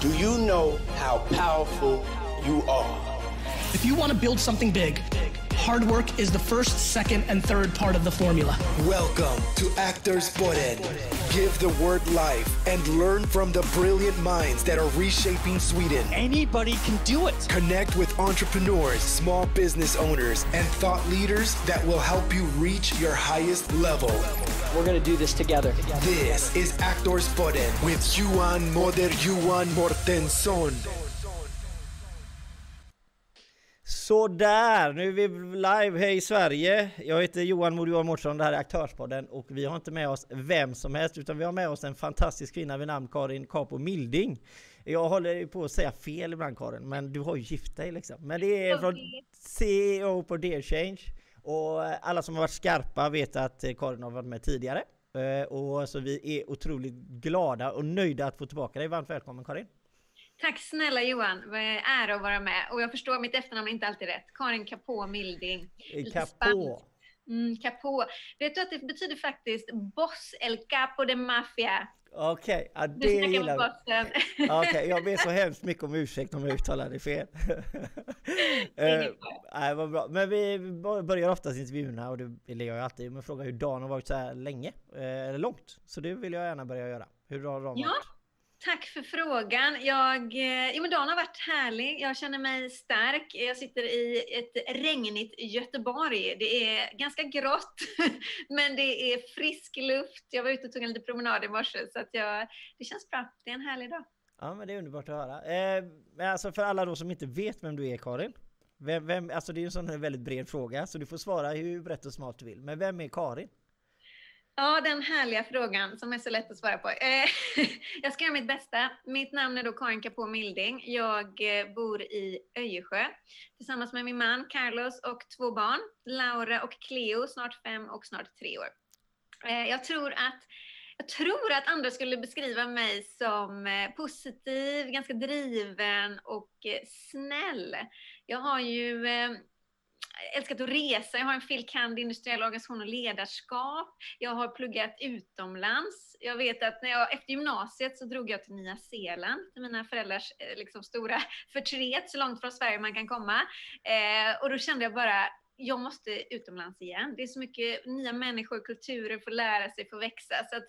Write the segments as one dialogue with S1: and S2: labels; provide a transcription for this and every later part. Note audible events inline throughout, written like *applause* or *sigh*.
S1: Do you know how powerful you are?
S2: If you want to build something big, hard work is the first, second, and third part of the formula.
S3: Welcome to Actors Podden. Give the word life and learn from the brilliant minds that are reshaping Sweden.
S4: Anybody can do it.
S3: Connect with entrepreneurs, small business owners, and thought leaders that will help you reach your highest level.
S4: We're going to do this together.
S3: This is Actors Podden with Johan Moder Johan Mortensson.
S5: Sådär, nu är vi live. Hej Sverige! Jag heter Johan Mod Johan Mårtsson, det här är Aktörspodden och vi har inte med oss vem som helst utan vi har med oss en fantastisk kvinna vid namn Karin Capo Milding. Jag håller på att säga fel ibland Karin, men du har ju gift dig liksom. Men det är från CEO på Dear Change och alla som har varit skarpa vet att Karin har varit med tidigare. Eh, och så vi är otroligt glada och nöjda att få tillbaka dig. Varmt välkommen Karin!
S6: Tack snälla Johan, ära att vara med. Och jag förstår mitt efternamn är inte alltid rätt. Karin Capå Milding.
S5: Capå.
S6: Mm, Capå. Vet du att det betyder faktiskt Boss El Capo de Mafia.
S5: Okej, okay, ja, det
S6: du
S5: gillar
S6: vi.
S5: Okej, okay, jag ber så hemskt mycket om ursäkt om jag uttalar det fel. *laughs* uh, nej, vad bra. Men vi börjar oftast intervjuerna och det vill jag alltid med fråga hur dagen har varit så här länge, eh, eller långt. Så det vill jag gärna börja göra. Hur har dagen
S6: ja.
S5: varit?
S6: Tack för frågan. Jag, eh, ja, men dagen har varit härlig. Jag känner mig stark. Jag sitter i ett regnigt Göteborg. Det är ganska grått, *laughs* men det är frisk luft. Jag var ute och tog en liten promenad i morse, så att jag, det känns bra. Det är en härlig dag.
S5: Ja, men det är underbart att höra. Eh, alltså för alla då som inte vet vem du är, Karin. Vem, vem, alltså det är en sån väldigt bred fråga, så du får svara hur brett och smart du vill. Men vem är Karin?
S6: Ja, den härliga frågan som är så lätt att svara på. Eh, *laughs* jag ska göra mitt bästa. Mitt namn är då Karin Capå Milding. Jag eh, bor i Öjersjö tillsammans med min man Carlos och två barn, Laura och Cleo, snart fem och snart tre år. Eh, jag tror att jag tror att andra skulle beskriva mig som eh, positiv, ganska driven och eh, snäll. Jag har ju älskat att resa. Jag har en filkand kand. industriell organisation och ledarskap. Jag har pluggat utomlands. Jag vet att när jag, efter gymnasiet så drog jag till Nya Zeeland, till mina föräldrars eh, liksom, stora *laughs* förtret, så långt från Sverige man kan komma. Eh, och då kände jag bara, jag måste utomlands igen. Det är så mycket nya människor, kulturer, få lära sig, få växa. Så att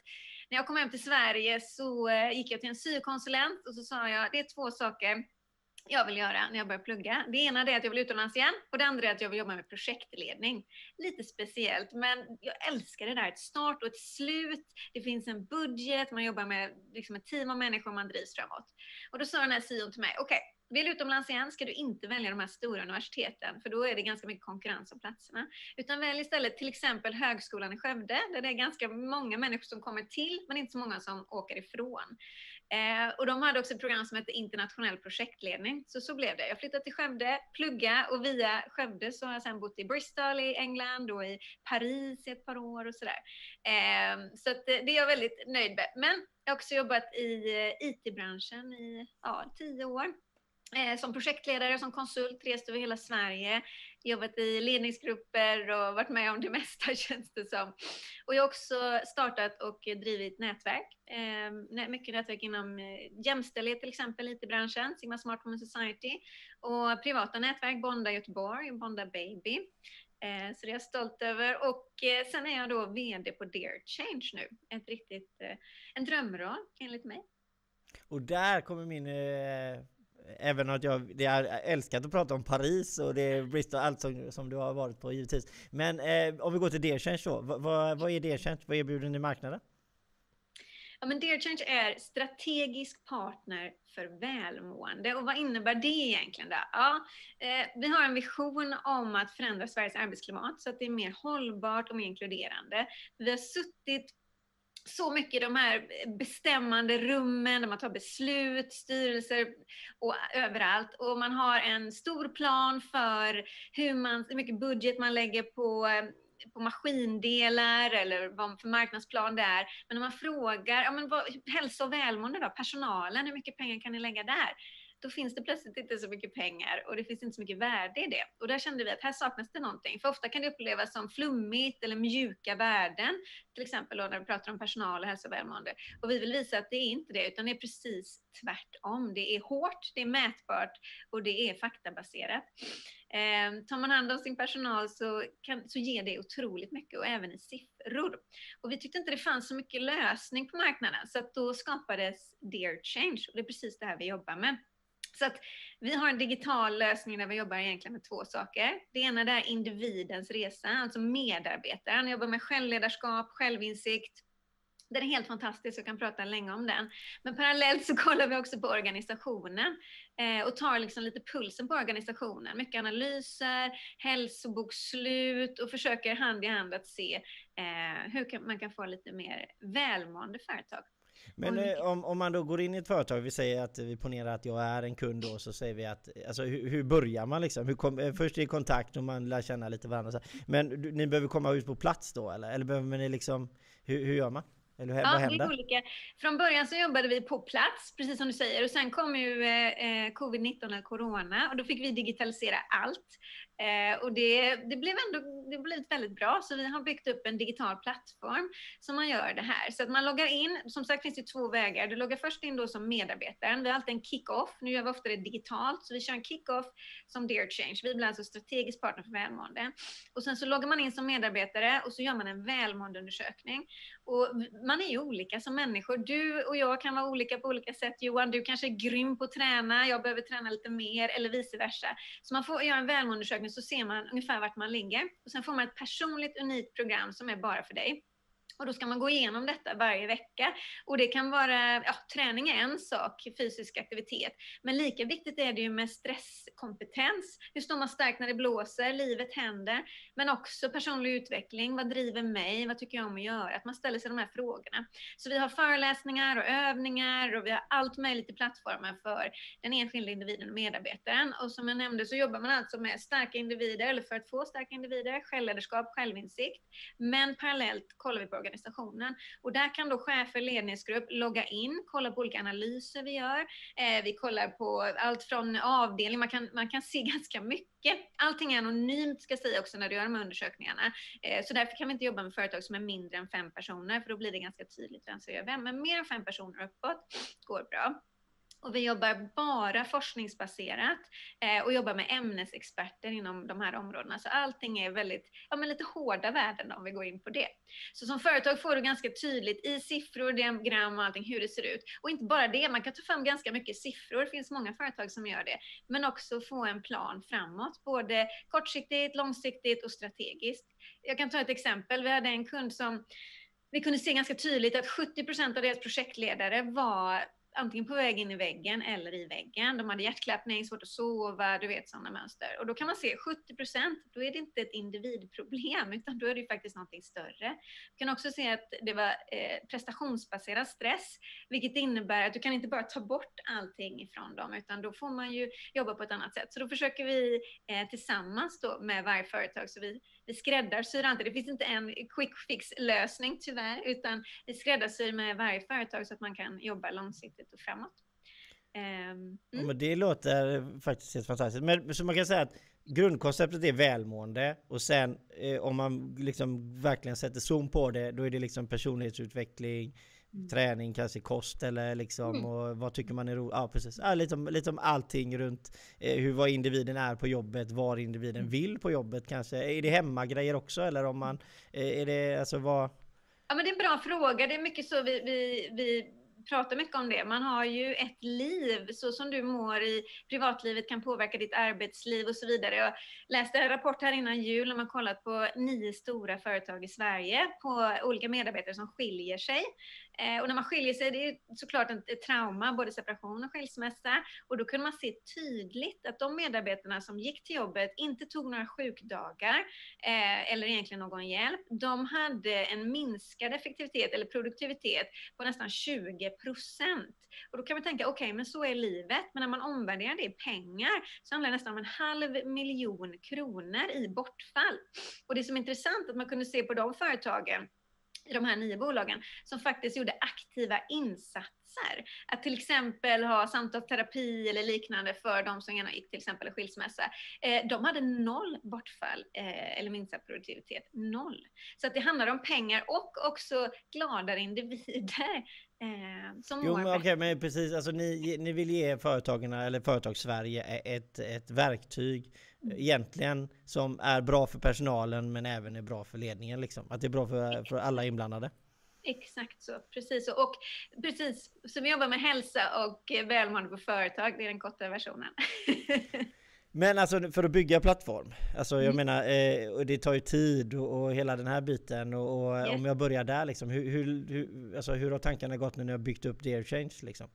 S6: när jag kom hem till Sverige så eh, gick jag till en syokonsulent och så sa jag, det är två saker jag vill göra när jag börjar plugga. Det ena är att jag vill utomlands igen och det andra är att jag vill jobba med projektledning. Lite speciellt, men jag älskar det där. Ett start och ett slut. Det finns en budget, man jobbar med liksom ett team av människor, man drivs framåt. Och då sa den här SIOn till mig, okej, okay, vill utomlands igen ska du inte välja de här stora universiteten, för då är det ganska mycket konkurrens om platserna. Utan välj istället till exempel Högskolan i Skövde, där det är ganska många människor som kommer till, men inte så många som åker ifrån. Eh, och de hade också ett program som hette internationell projektledning. Så så blev det. Jag flyttade till Skövde, plugga och via Skövde så har jag sen bott i Bristol i England och i Paris i ett par år och sådär. Eh, så att, det är jag väldigt nöjd med. Men jag har också jobbat i eh, IT-branschen i ja, tio år eh, som projektledare, som konsult, rest över hela Sverige, jobbat i ledningsgrupper och varit med om det *laughs* mesta känns det som. Och jag har också startat och drivit nätverk, eh, mycket nätverk inom eh, jämställdhet till exempel, IT-branschen, Sigma Smart Women Society och privata nätverk, Bonda Göteborg, Bonda Baby. Eh, så det är jag stolt över. Och eh, sen är jag då VD på Dear Change nu. Ett riktigt, eh, en drömroll enligt mig.
S5: Och där kommer min eh, Även att jag, jag älskat att prata om Paris och det är Bristol, allt som, som du har varit på givetvis. Men eh, om vi går till Dearchange då, vad, vad, vad är Dearchange? Vad erbjuder ni marknaden?
S6: Ja, men Dearchange är strategisk partner för välmående. Och vad innebär det egentligen? Då? Ja, eh, vi har en vision om att förändra Sveriges arbetsklimat så att det är mer hållbart och mer inkluderande. Vi har suttit så mycket i de här bestämmande rummen där man tar beslut, styrelser och överallt. Och man har en stor plan för hur, man, hur mycket budget man lägger på på maskindelar eller vad för marknadsplan det är. Men när man frågar, ja men vad, hälsa och välmående då, personalen, hur mycket pengar kan ni lägga där? Då finns det plötsligt inte så mycket pengar och det finns inte så mycket värde i det. Och där kände vi att här saknas det någonting. För ofta kan det upplevas som flummigt eller mjuka värden, till exempel då när vi pratar om personal och hälsa och välmående. Och vi vill visa att det är inte det, utan det är precis tvärtom. Det är hårt, det är mätbart och det är faktabaserat. Eh, tar man hand om sin personal så, kan, så ger det otroligt mycket och även i siffror. Och vi tyckte inte det fanns så mycket lösning på marknaden så att då skapades Dear Change och det är precis det här vi jobbar med. Så att vi har en digital lösning där vi jobbar egentligen med två saker. Det ena är individens resa, alltså medarbetaren. jobbar med självledarskap, självinsikt, den är helt fantastisk, jag kan prata länge om den. Men parallellt så kollar vi också på organisationen eh, och tar liksom lite pulsen på organisationen. Mycket analyser, hälsobokslut och försöker hand i hand att se eh, hur kan, man kan få lite mer välmående företag.
S5: Men eh, om, om man då går in i ett företag, vi säger att vi ponerar att jag är en kund då, så säger vi att, alltså hur, hur börjar man liksom? Hur kom, eh, först i kontakt och man lär känna lite varandra. Men du, ni behöver komma ut på plats då eller? Eller behöver ni liksom, hur, hur gör man? Eller
S6: ja, vad händer? Det är olika. Från början så jobbade vi på plats, precis som du säger, och sen kom ju eh, eh covid-19 eller corona och då fick vi digitalisera allt. Eh, och det, det blev ändå det blev väldigt bra, så vi har byggt upp en digital plattform som man gör det här. Så att man loggar in, som sagt finns det två vägar. Du loggar först in då som medarbetaren. Vi har alltid en kick-off. Nu gör vi ofta det digitalt, så vi kör en kick-off som Dear Change. Vi blir alltså strategisk partner för välmående. Och sen så loggar man in som medarbetare och så gör man en välmåendeundersökning. Och man är ju olika som människor. Du och jag kan vara olika på olika sätt. Johan, du kanske är grym på att träna, jag behöver träna lite mer, eller vice versa. Så man får göra en välmåendeundersökning så ser man ungefär vart man ligger. Och sen får man ett personligt unikt program som är bara för dig. Och då ska man gå igenom detta varje vecka. Och det kan vara, ja, träning är en sak, fysisk aktivitet. Men lika viktigt är det ju med stresskompetens. Hur står man starkt när det blåser? Livet händer. Men också personlig utveckling. Vad driver mig? Vad tycker jag om att göra? Att man ställer sig de här frågorna. Så vi har föreläsningar och övningar och vi har allt möjligt i plattformen för den enskilda individen och medarbetaren. Och som jag nämnde så jobbar man alltså med starka individer, eller för att få starka individer, självledarskap, självinsikt. Men parallellt kollar vi på organisationen. Och där kan då chefer, ledningsgrupp logga in, kolla på olika analyser vi gör. Eh, vi kollar på allt från avdelning, man kan, man kan se *laughs* ganska mycket. Allting är anonymt ska jag säga också när du gör de här undersökningarna. Eh, så därför kan vi inte jobba med företag som är mindre än fem personer, för då blir det ganska tydligt vem som gör vem. Men mer än fem personer uppåt går bra. Och vi jobbar bara forskningsbaserat eh, och jobbar med ämnesexperter inom de här områdena. Så allting är väldigt, ja men lite hårda värden om vi går in på det. Så som företag får du ganska tydligt i siffror, diagram och allting hur det ser ut. Och inte bara det, man kan ta fram ganska mycket siffror, det finns många företag som gör det. Men också få en plan framåt, både kortsiktigt, långsiktigt och strategiskt. Jag kan ta ett exempel, vi hade en kund som vi kunde se ganska tydligt att 70 procent av deras projektledare var antingen på väg in i väggen eller i väggen. De hade hjärtklappning, svårt att sova, du vet sådana mönster. Och då kan man se 70 procent, då är det inte ett individproblem, *laughs* utan då är det faktiskt någonting större. Du kan också se att det var eh, prestationsbaserad stress, vilket innebär att du kan inte bara ta bort allting ifrån dem, utan då får man ju jobba på ett annat sätt. Så då försöker vi eh, tillsammans då med varje företag, så vi vi skräddarsyr inte, det finns inte en quick fix lösning tyvärr, utan vi skräddarsyr med varje företag så att man kan jobba långsiktigt och framåt.
S5: Um, mm. men det låter faktiskt helt fantastiskt. Men så man kan säga att grundkonceptet är välmående och sen eh, om man liksom verkligen sätter zoom på det, då är det liksom personlighetsutveckling, Mm. träning, kanske kost eller liksom mm. och vad tycker man är roligt? Ja precis, ja, lite, om, lite om allting runt eh, hur vad individen är på jobbet, vad individen mm. vill på jobbet kanske. Är det hemmagrejer också eller om man, eh, är det alltså vad?
S6: Ja men det är en bra fråga, det är mycket så vi, vi, vi pratar mycket om det. Man har ju ett liv, så som du mår i privatlivet kan påverka ditt arbetsliv och så vidare. Jag läste en rapport här innan jul och man kollat på nio stora företag i Sverige på olika medarbetare som skiljer sig. Eh, och när man skiljer sig, det är såklart ett trauma, både separation och skilsmässa. Och då kunde man se tydligt att de medarbetarna som gick till jobbet inte tog några sjukdagar eh, eller egentligen någon hjälp. De hade en minskad effektivitet eller produktivitet på nästan 20 procent. Och då kan man tänka, okej, okay, men så är livet. Men när man omvärderar det i pengar så handlar det nästan om en halv miljon kronor i bortfall. Och det som är intressant att man kunde se på de företagen i de här nio bolagen som faktiskt gjorde aktiva insatser. Att till exempel ha samtalsterapi eller liknande för de som genomgick till exempel en skilsmässa. Eh, de hade noll bortfall eh, eller minskad produktivitet. Noll. Så att det handlar om pengar och också gladare individer. Eh, som
S5: jo, men okej, okay, men precis. Alltså, ni, ni vill ge företagen eller Företagssverige ett, ett verktyg mm. egentligen som är bra för personalen men även är bra för ledningen. Liksom. Att det är bra för, för alla inblandade.
S6: Exakt så, precis så. Och precis, så vi jobbar med hälsa och välmående på företag, det är den korta versionen. *laughs*
S5: Men alltså för att bygga plattform, alltså jag mm. menar, eh, och det tar ju tid och, och hela den här biten och, och yes. om jag börjar där liksom, hur, hur, hur, alltså, hur har tankarna gått när ni har byggt upp Dear Change liksom?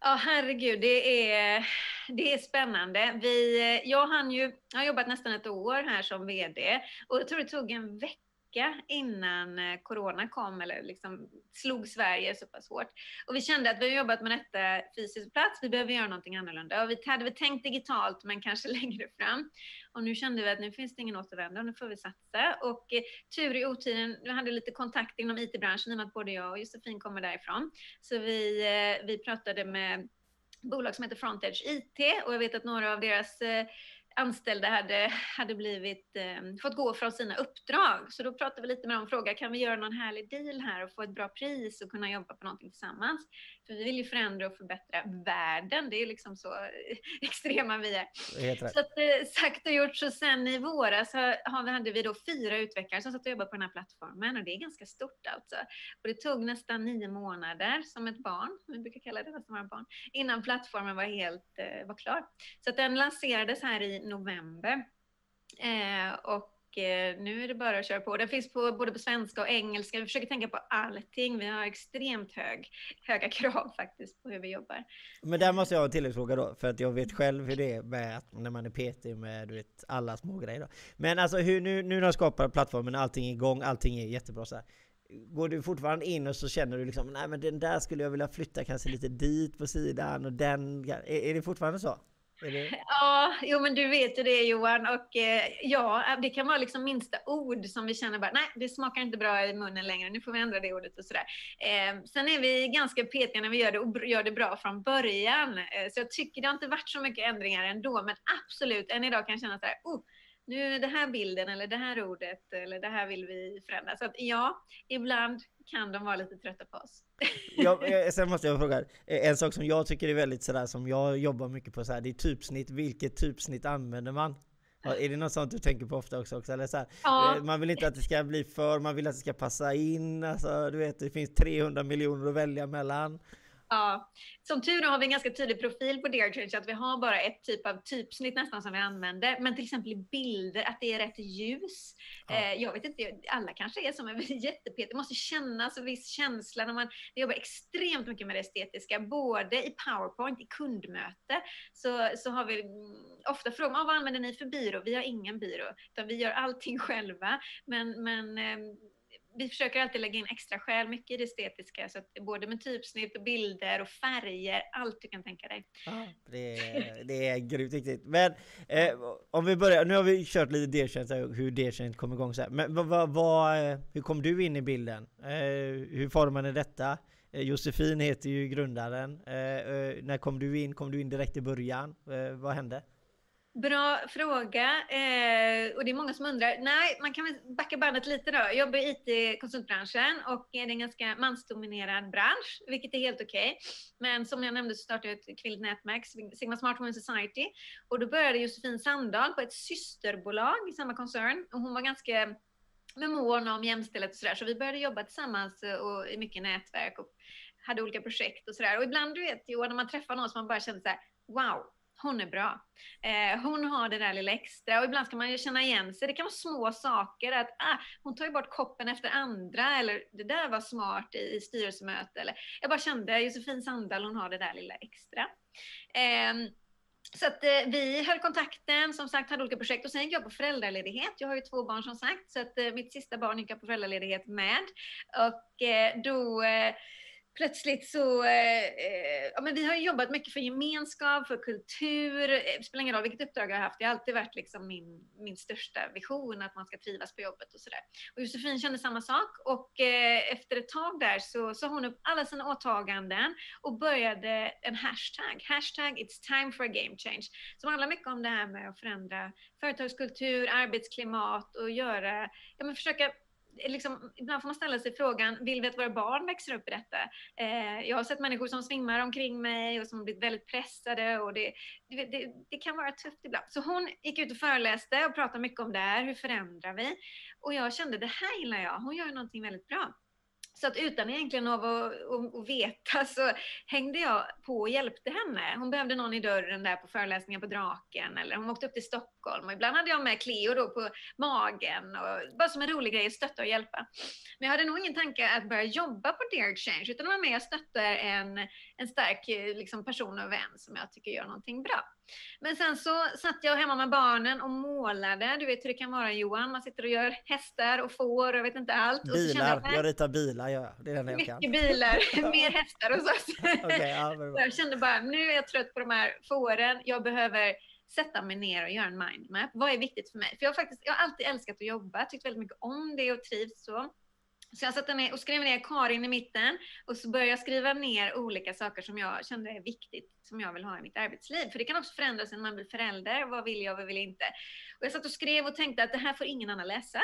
S6: Ja, herregud, det är, det är spännande. Vi, jag, hann ju, jag har jobbat nästan ett år här som VD och jag tror det tog en vecka vecka innan eh, corona kom eller liksom slog Sverige så pass hårt. Och vi kände att vi har jobbat med detta fysiskt på plats, vi behöver göra någonting annorlunda. Och vi hade väl tänkt digitalt men kanske *laughs* längre fram. Och nu kände vi att nu finns det ingen återvändo, nu får vi satsa. Och eh, tur i otiden, vi hade lite kontakt inom IT-branschen i och med att både jag och Josefin kommer därifrån. Så vi, eh, vi pratade med bolag som heter Frontedge IT och jag vet att några av deras eh, anställda hade, hade blivit, eh, fått gå från sina uppdrag. Så då pratade vi lite med dem och frågade, kan vi göra någon härlig deal här och få ett bra pris och kunna jobba på någonting tillsammans? För vi vill ju förändra och förbättra världen. Det är liksom så *laughs* extrema vi är. Så att, eh, sagt och gjort, så sen i våras har, hade vi då fyra utvecklare som satt och jobbade på den här plattformen och det är ganska stort alltså. Och det tog nästan nio månader som ett barn, vi brukar kalla det nästan våra barn, innan plattformen var helt eh, var klar. Så att den lanserades här i november. Eh, och Eh, nu är det bara att köra på. Den finns på, både på svenska och engelska. Vi försöker tänka på allting. Vi har extremt hög, höga *laughs* krav faktiskt på hur vi jobbar.
S5: Men där måste jag ha en tilläggsfråga då, för att jag vet själv hur det är med att när man är PT med du vet, alla små grejer. Då. Men alltså hur, nu, nu när jag skapar plattformen, allting är igång, allting är jättebra så här. Går du fortfarande in och så känner du liksom, nej men den där skulle jag vilja flytta kanske lite dit på sidan och den, är, är det fortfarande så?
S6: Ja, jo men du vet ju det Johan och eh, ja, det kan vara liksom minsta ord som vi känner bara, nej det smakar inte bra i munnen längre, nu får vi ändra det ordet och sådär. Eh, sen är vi ganska petiga när vi gör det och gör det bra från början. Eh, så jag tycker det har inte varit så mycket ändringar ändå, men absolut, än idag kan jag känna såhär, oh, nu är det här bilden eller det här ordet eller det här vill vi förändra. Så att ja, ibland kan de vara lite trötta på oss.
S5: Ja, *laughs* eh, sen måste jag fråga, eh, en sak som jag tycker är väldigt sådär som jag jobbar mycket på så här, det är typsnitt. Vilket typsnitt använder man? Är det något sånt du tänker på ofta också? också? Eller så här, ja. Eh, man vill inte att det ska bli för, man vill att det ska passa in. Alltså, du vet, det finns 300 miljoner att välja mellan.
S6: Ja, som tur är har vi en ganska tydlig profil på Dear Change, att vi har bara ett typ av typsnitt nästan som vi använder. Men till exempel i bilder, att det är rätt ljus. Ja. Eh, jag vet inte, alla kanske är som en *laughs* jättepet. Det måste kännas en viss känsla när man vi jobbar extremt mycket med det estetiska, både i PowerPoint, i kundmöte, så, så har vi ofta frågan, ah, vad använder ni för byrå? Vi har ingen byrå, utan vi gör allting *laughs* själva. Men, men eh, vi försöker alltid lägga in extra skäl, mycket i det estetiska, så att både med typsnitt och bilder och färger, allt du kan tänka dig.
S5: Ah, det, är, det är grymt viktigt. Men eh, om vi börjar, nu har vi kört lite D-tjänst, hur D-tjänst kom igång så här. Men vad, vad, hur kom du in i bilden? Eh, hur formade detta? Eh, Josefin heter ju grundaren. Eh, eh, när kom du in? Kom du in direkt i början? Eh, vad hände?
S6: Bra fråga. Eh, och det är många som undrar. Nej, man kan väl backa bandet lite då. Jag jobbar i IT-konsultbranschen och det är en ganska mansdominerad bransch, vilket är helt okej. Okay. Men som jag nämnde så startade jag ett kvinnligt nätverk, Sigma Smart Women Society. Och då började Josefin Sandahl på ett systerbolag i samma koncern. Och hon var ganska med mån om jämställdhet och sådär. Så vi började jobba tillsammans eh, och i mycket nätverk och hade olika projekt och sådär. Och ibland, du vet Johan, när man träffar någon som man bara känner så här, wow, hon är bra. Eh, hon har det där lilla extra och ibland ska man ju känna igen sig. Det kan vara små saker, att ah, hon tar ju bort koppen efter andra eller det där var smart i, i styrelsemöte. Eller, jag bara kände Josefin Sandahl, hon har det där lilla extra. Eh, så att eh, vi höll kontakten, som sagt hade olika projekt och sen gick jag på föräldraledighet. Jag har ju två barn som sagt, så att eh, mitt sista barn gick jag på föräldraledighet med. Och eh, då eh, plötsligt så, eh, eh, ja men vi har jobbat mycket för gemenskap, för kultur, eh, det spelar ingen roll vilket uppdrag jag har haft, det har alltid varit liksom min, min största vision, att man ska trivas på jobbet och sådär. Och Josefin kände samma sak och eh, efter ett tag där så sa hon upp alla sina åtaganden och började en hashtag, hashtag it's time for a game change, som handlar mycket om det här med att förändra företagskultur, arbetsklimat och göra, ja men försöka liksom, ibland får man ställa sig frågan, vill vi att våra barn växer upp i detta? Eh, jag har sett människor som svimmar omkring mig och som har blivit väldigt pressade och det, det, det, det, kan vara tufft ibland. Så hon gick ut och föreläste och pratade mycket om det här, hur förändrar vi? Och jag kände, det här gillar jag, hon gör någonting väldigt bra. Så att utan egentligen av att, att, att, veta så hängde jag på och hjälpte henne. Hon behövde någon i dörren där på föreläsningen på Draken eller hon åkte upp till Stockholm och ibland hade jag med Cleo då på magen och bara som en rolig grej att stötta och hjälpa. Men jag hade nog ingen tanke att börja jobba på Dear Change, utan det var mer att stötta en, en stark liksom, person och vän som jag tycker gör någonting bra. Men sen så satt jag hemma med barnen och målade. Du vet hur det kan vara Johan, man sitter och gör hästar och får och jag vet inte allt.
S5: Bilar, jag, jag ritar bilar gör jag. Det är det
S6: jag
S5: kan.
S6: Mycket bilar, *laughs* *laughs* mer hästar hos oss. *laughs*
S5: okay, ja,
S6: jag kände bara, nu är jag trött på de här fåren, jag behöver sätta mig ner och göra en mindmap. Vad är viktigt för mig? För jag har, faktiskt, jag har alltid älskat att jobba, tyckt väldigt mycket om det och trivs så. Så jag satte ner och skrev ner Karin i mitten och så började jag skriva ner olika saker som jag kände är viktigt, som jag vill ha i mitt arbetsliv. För det kan också förändras när man blir förälder. Vad vill jag, vad vill jag inte? Och jag satt och skrev och tänkte att det här får ingen annan läsa.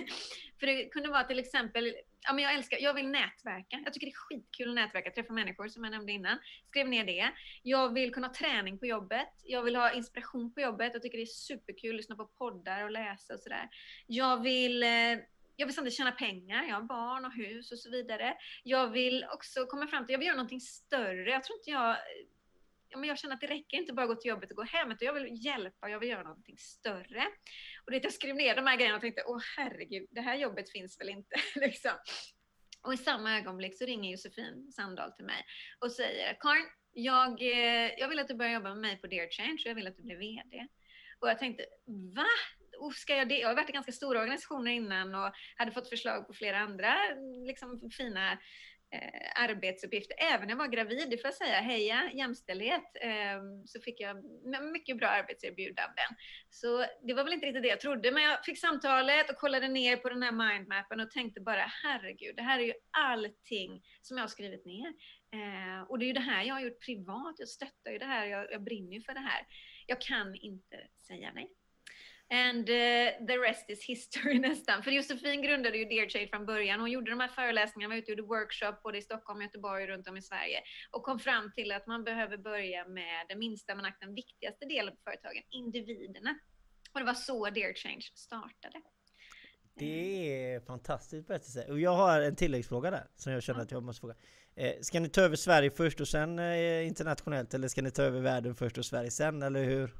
S6: *laughs* För det kunde vara till exempel, ja men jag älskar, jag vill nätverka. Jag tycker det är skitkul att nätverka, träffa människor som jag nämnde innan. Skrev ner det. Jag vill kunna ha träning på jobbet. Jag vill ha inspiration på jobbet. Jag tycker det är superkul att lyssna på poddar och läsa och sådär. Jag vill eh, jag vill samtidigt tjäna pengar, jag har barn och hus och så vidare. Jag vill också komma fram till, jag vill göra någonting större. Jag tror inte jag ja, men jag känner att det räcker inte bara att gå till jobbet och gå hem, utan jag vill hjälpa, jag vill göra någonting större. Och det jag skrev ner de här grejerna och tänkte, åh herregud, det här jobbet finns väl inte. *laughs* liksom. Och i samma ögonblick så ringer Josefin Sandahl till mig och säger, Karin, jag, eh, jag vill att du börjar jobba med mig på Dear Change och jag vill att du blir VD. Och jag tänkte, va? Oh, ska jag det? Jag har varit i ganska stora organisationer innan och hade fått förslag på flera andra liksom, fina eh, arbetsuppgifter. Även när jag var gravid, det får jag säga, heja jämställdhet, eh, så fick jag mycket bra arbetserbjudanden. Så det var väl inte riktigt det jag trodde, men jag fick samtalet och kollade ner på den här mindmappen och tänkte bara, herregud, det här är ju allting som jag har skrivit ner. Eh, och det är ju det här jag har gjort privat, jag stöttar ju det här, jag, jag brinner ju för det här. Jag kan inte säga nej. And uh, the rest is history *laughs* nästan. För Josefin grundade ju Dear Change från början. Hon gjorde de här föreläsningarna, var ute och gjorde workshop både i Stockholm, Göteborg och runt om i Sverige. Och kom fram till att man behöver börja med den minsta men den viktigaste delen på företagen, individerna. Och det var så Dear Change startade.
S5: Det är fantastiskt berättelse. Och jag har en tilläggsfråga där som jag känner att jag måste fråga. Eh, ska ni ta över Sverige först och sen eh, internationellt eller ska ni ta över världen först och Sverige sen eller hur?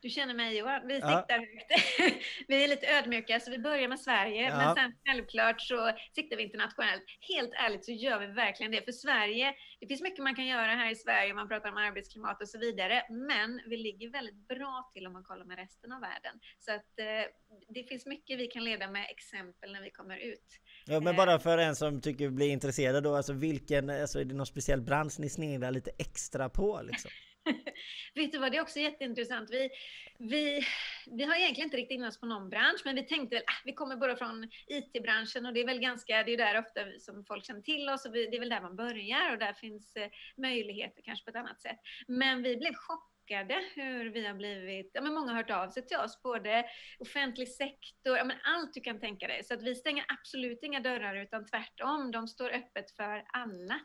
S6: Du känner mig Johan, vi siktar högt. *laughs* vi är lite ödmjuka så vi börjar med Sverige, men sen självklart så siktar vi internationellt. Helt ärligt så gör vi verkligen det. För Sverige, det finns mycket man kan göra här i Sverige, man pratar om arbetsklimat och så vidare, men vi ligger väldigt bra till om man kollar med resten av världen. Så att eh, det finns mycket vi kan leda med exempel när vi kommer ut.
S5: Ja men bara eh. för en som tycker blir intresserad då, alltså vilken, alltså är det någon speciell bransch ni sneglar lite extra på liksom? *laughs*
S6: Vet du vad, det är också jätteintressant. Vi, vi, vi har egentligen inte riktigt in oss på någon bransch, men vi tänkte väl, ah, vi kommer bara från IT-branschen och det är väl ganska, det är där ofta som folk känner till oss och vi, det är väl där man börjar och där finns eh, möjligheter kanske på ett annat sätt. Men vi blev chockade hur vi har blivit, ja men många har hört av sig till oss, både offentlig sektor, ja men allt du kan tänka dig. Så att vi stänger absolut inga dörrar utan tvärtom, de står öppet för alla.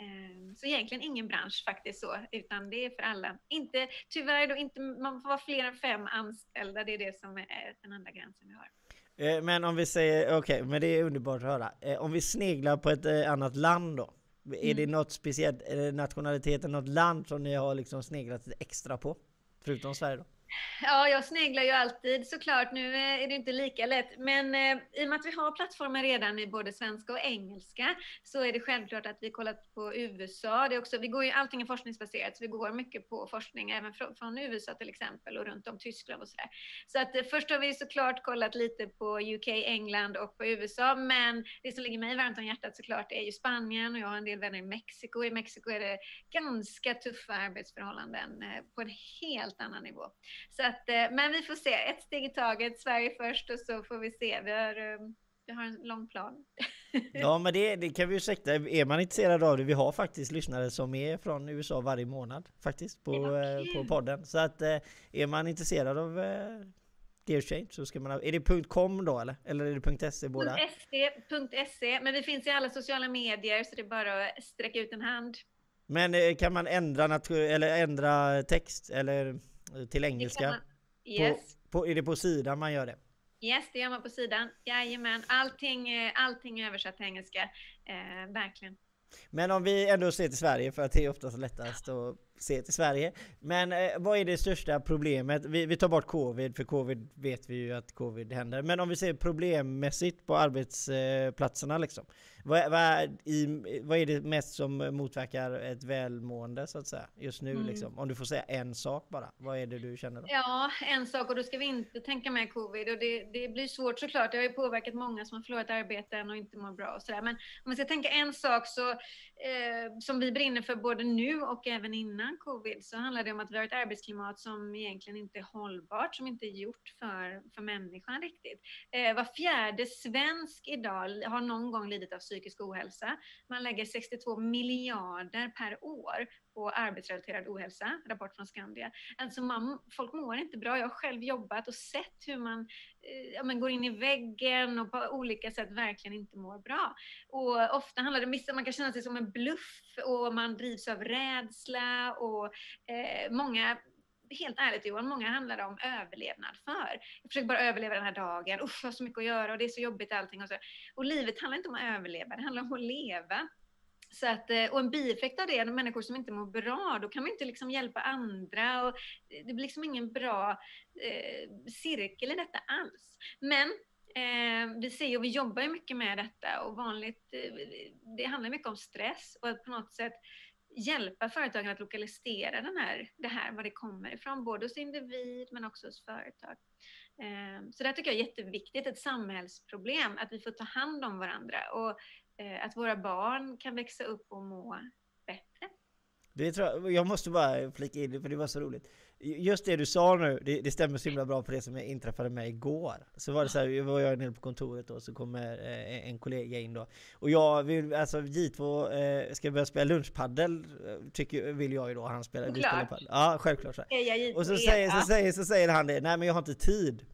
S6: Ehm, så egentligen ingen bransch faktiskt så, utan det är för alla. Inte, tyvärr då inte, man får vara fler än fem anställda, det är det som är den enda gränsen vi har.
S5: Eh, men om vi säger, okej, okay, men det är underbart att höra. Eh, om vi sneglar på ett eh, annat land då? Är det mm. något speciellt, nationalitet, något land som ni har liksom sneglat extra på? Förutom Sverige då?
S6: Ja, jag sneglar ju alltid såklart. Nu eh, är det inte lika lätt. Men eh, i och med att vi har plattformar redan i både svenska och engelska så är det självklart att vi kollat på USA. Det är också, vi går ju, allting är forskningsbaserat, så vi går mycket på forskning även från, från USA till exempel och runt om Tyskland och sådär. Så att eh, först har vi såklart kollat lite på UK, England och på USA. Men det som ligger mig varmt om hjärtat såklart är ju Spanien och jag har en del vänner i Mexiko. I Mexiko är det ganska tuffa arbetsförhållanden eh, på en helt annan nivå. Så att, eh, men vi får se, ett steg i taget, Sverige först och så får vi se. Vi har, eh, vi har en lång plan. *laughs*
S5: Ja men det, det kan vi ursäkta, är man intresserad av det, vi har faktiskt lyssnare som är från USA varje månad faktiskt på,
S6: Ja,
S5: på podden. Så att är man intresserad av Gear Change så ska man ha, är det .com då eller? Eller är det .se båda?
S6: .se, men vi finns i alla sociala medier så det är bara att sträcka ut en hand.
S5: Men kan man ändra, eller ändra text eller till engelska?
S6: Yes.
S5: På, på, är det på sidan man gör det?
S6: Yes, det gör man på sidan. Jajamän, allting, allting är översatt till engelska. Eh, verkligen.
S5: Men om vi ändå ser till Sverige, för att det är oftast lättast att se till Sverige. Men eh, vad är det största problemet? Vi, vi, tar bort covid, för covid vet vi ju att covid händer. Men om vi ser problemmässigt på arbetsplatserna liksom. Vad, vad, i, vad är det mest som motverkar ett välmående så att säga? Just nu mm. liksom. Om du får säga en sak bara. Vad är det du känner då?
S6: Ja, en sak och då ska vi inte tänka med covid. Och det, det blir svårt såklart. Det har ju påverkat många som har förlorat arbeten och inte mår bra och sådär. Men om vi ska tänka en sak så, eh, som vi brinner för både nu och även innan covid så handlar det om att vi har ett arbetsklimat som egentligen inte är hållbart, som inte är gjort för, för människan riktigt. Eh, var fjärde svensk idag har någon gång lidit av psykisk ohälsa. Man lägger 62 miljarder per år på arbetsrelaterad ohälsa, rapport från Skandia. Alltså man, folk mår inte bra. Jag har själv jobbat och sett hur man eh, ja, man går in i väggen och på olika sätt verkligen inte mår bra. Och ofta handlar det om man kan känna sig som en bluff och man drivs av rädsla och eh, många helt ärligt Johan, många handlar det om överlevnad för. Jag försöker bara överleva den här dagen, usch jag har så mycket att göra och det är så jobbigt allting. Och, så. och livet handlar inte om att överleva, det handlar om att leva. Så att, eh, och en bieffekt av det är människor som inte mår bra, då kan man inte liksom hjälpa andra. Och det blir liksom ingen bra eh, cirkel i detta alls. Men eh, vi ser ju, och vi jobbar ju mycket med detta och vanligt, eh, det handlar mycket om stress och att på något sätt hjälpa företagen att lokalisera den här, det här, var det kommer ifrån, både hos individ men också hos företag. Eh, så det tycker jag är jätteviktigt, ett samhällsproblem, att vi får ta hand om varandra och att våra barn kan växa upp och må bättre.
S5: Det tror jag, jag måste bara flika in det för det var så roligt. Just det du sa nu, det, det stämmer så himla bra på det som inträffade med igår. Så var det så här, var jag nere på kontoret då, så kommer eh, en kollega in då. Och jag vill, alltså J2 eh, ska börja spela lunchpaddel, eh, tycker, vill jag ju då. Han spelar, vi spelar paddel. Ja, självklart. Så och så säger, så, säger, så säger han det, nej men jag har inte tid.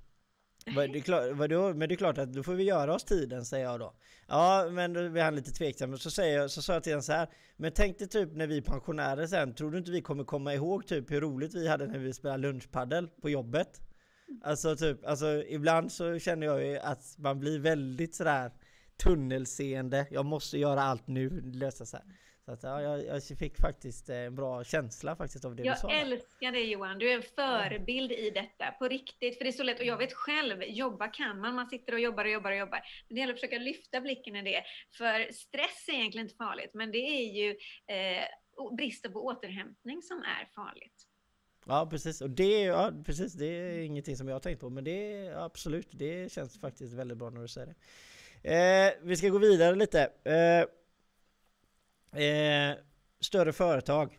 S5: Det är klart? Men det är klart att då får vi göra oss tiden, säger jag då. Ja, men då blir han lite tveksam. Så, säger jag, så sa jag till honom så här. Men tänk dig typ när vi är pensionärer sen, tror du inte vi kommer komma ihåg typ hur roligt vi hade när vi spelade lunchpaddel på jobbet? Alltså typ, alltså ibland så känner jag ju att man blir väldigt sådär tunnelseende. Jag måste göra allt nu, lösa så här. Så att, ja, jag, jag, fick faktiskt en bra känsla faktiskt av det
S6: jag
S5: du sa.
S6: Jag älskar det Johan, du är en förebild i detta, på riktigt. För det är så lätt, och jag vet själv, jobba kan man, man sitter och jobbar och jobbar och jobbar. Men det gäller att försöka lyfta blicken i det. För stress är egentligen inte farligt, men det är ju eh, bristen på återhämtning som är farligt.
S5: Ja precis, och det, ja, precis, det är ingenting som jag har tänkt på, men det är absolut, det känns faktiskt väldigt bra när du säger det. Eh, vi ska gå vidare lite. Eh, Eh, större företag.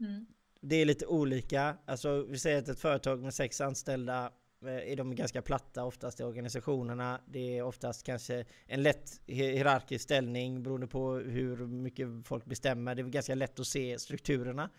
S5: Mm. Det är lite olika. Alltså vi säger att ett företag med sex anställda eh, är de ganska platta oftast i organisationerna. Det är oftast kanske en lätt hierarkisk ställning beroende på hur mycket folk bestämmer. Det är ganska lätt att se strukturerna.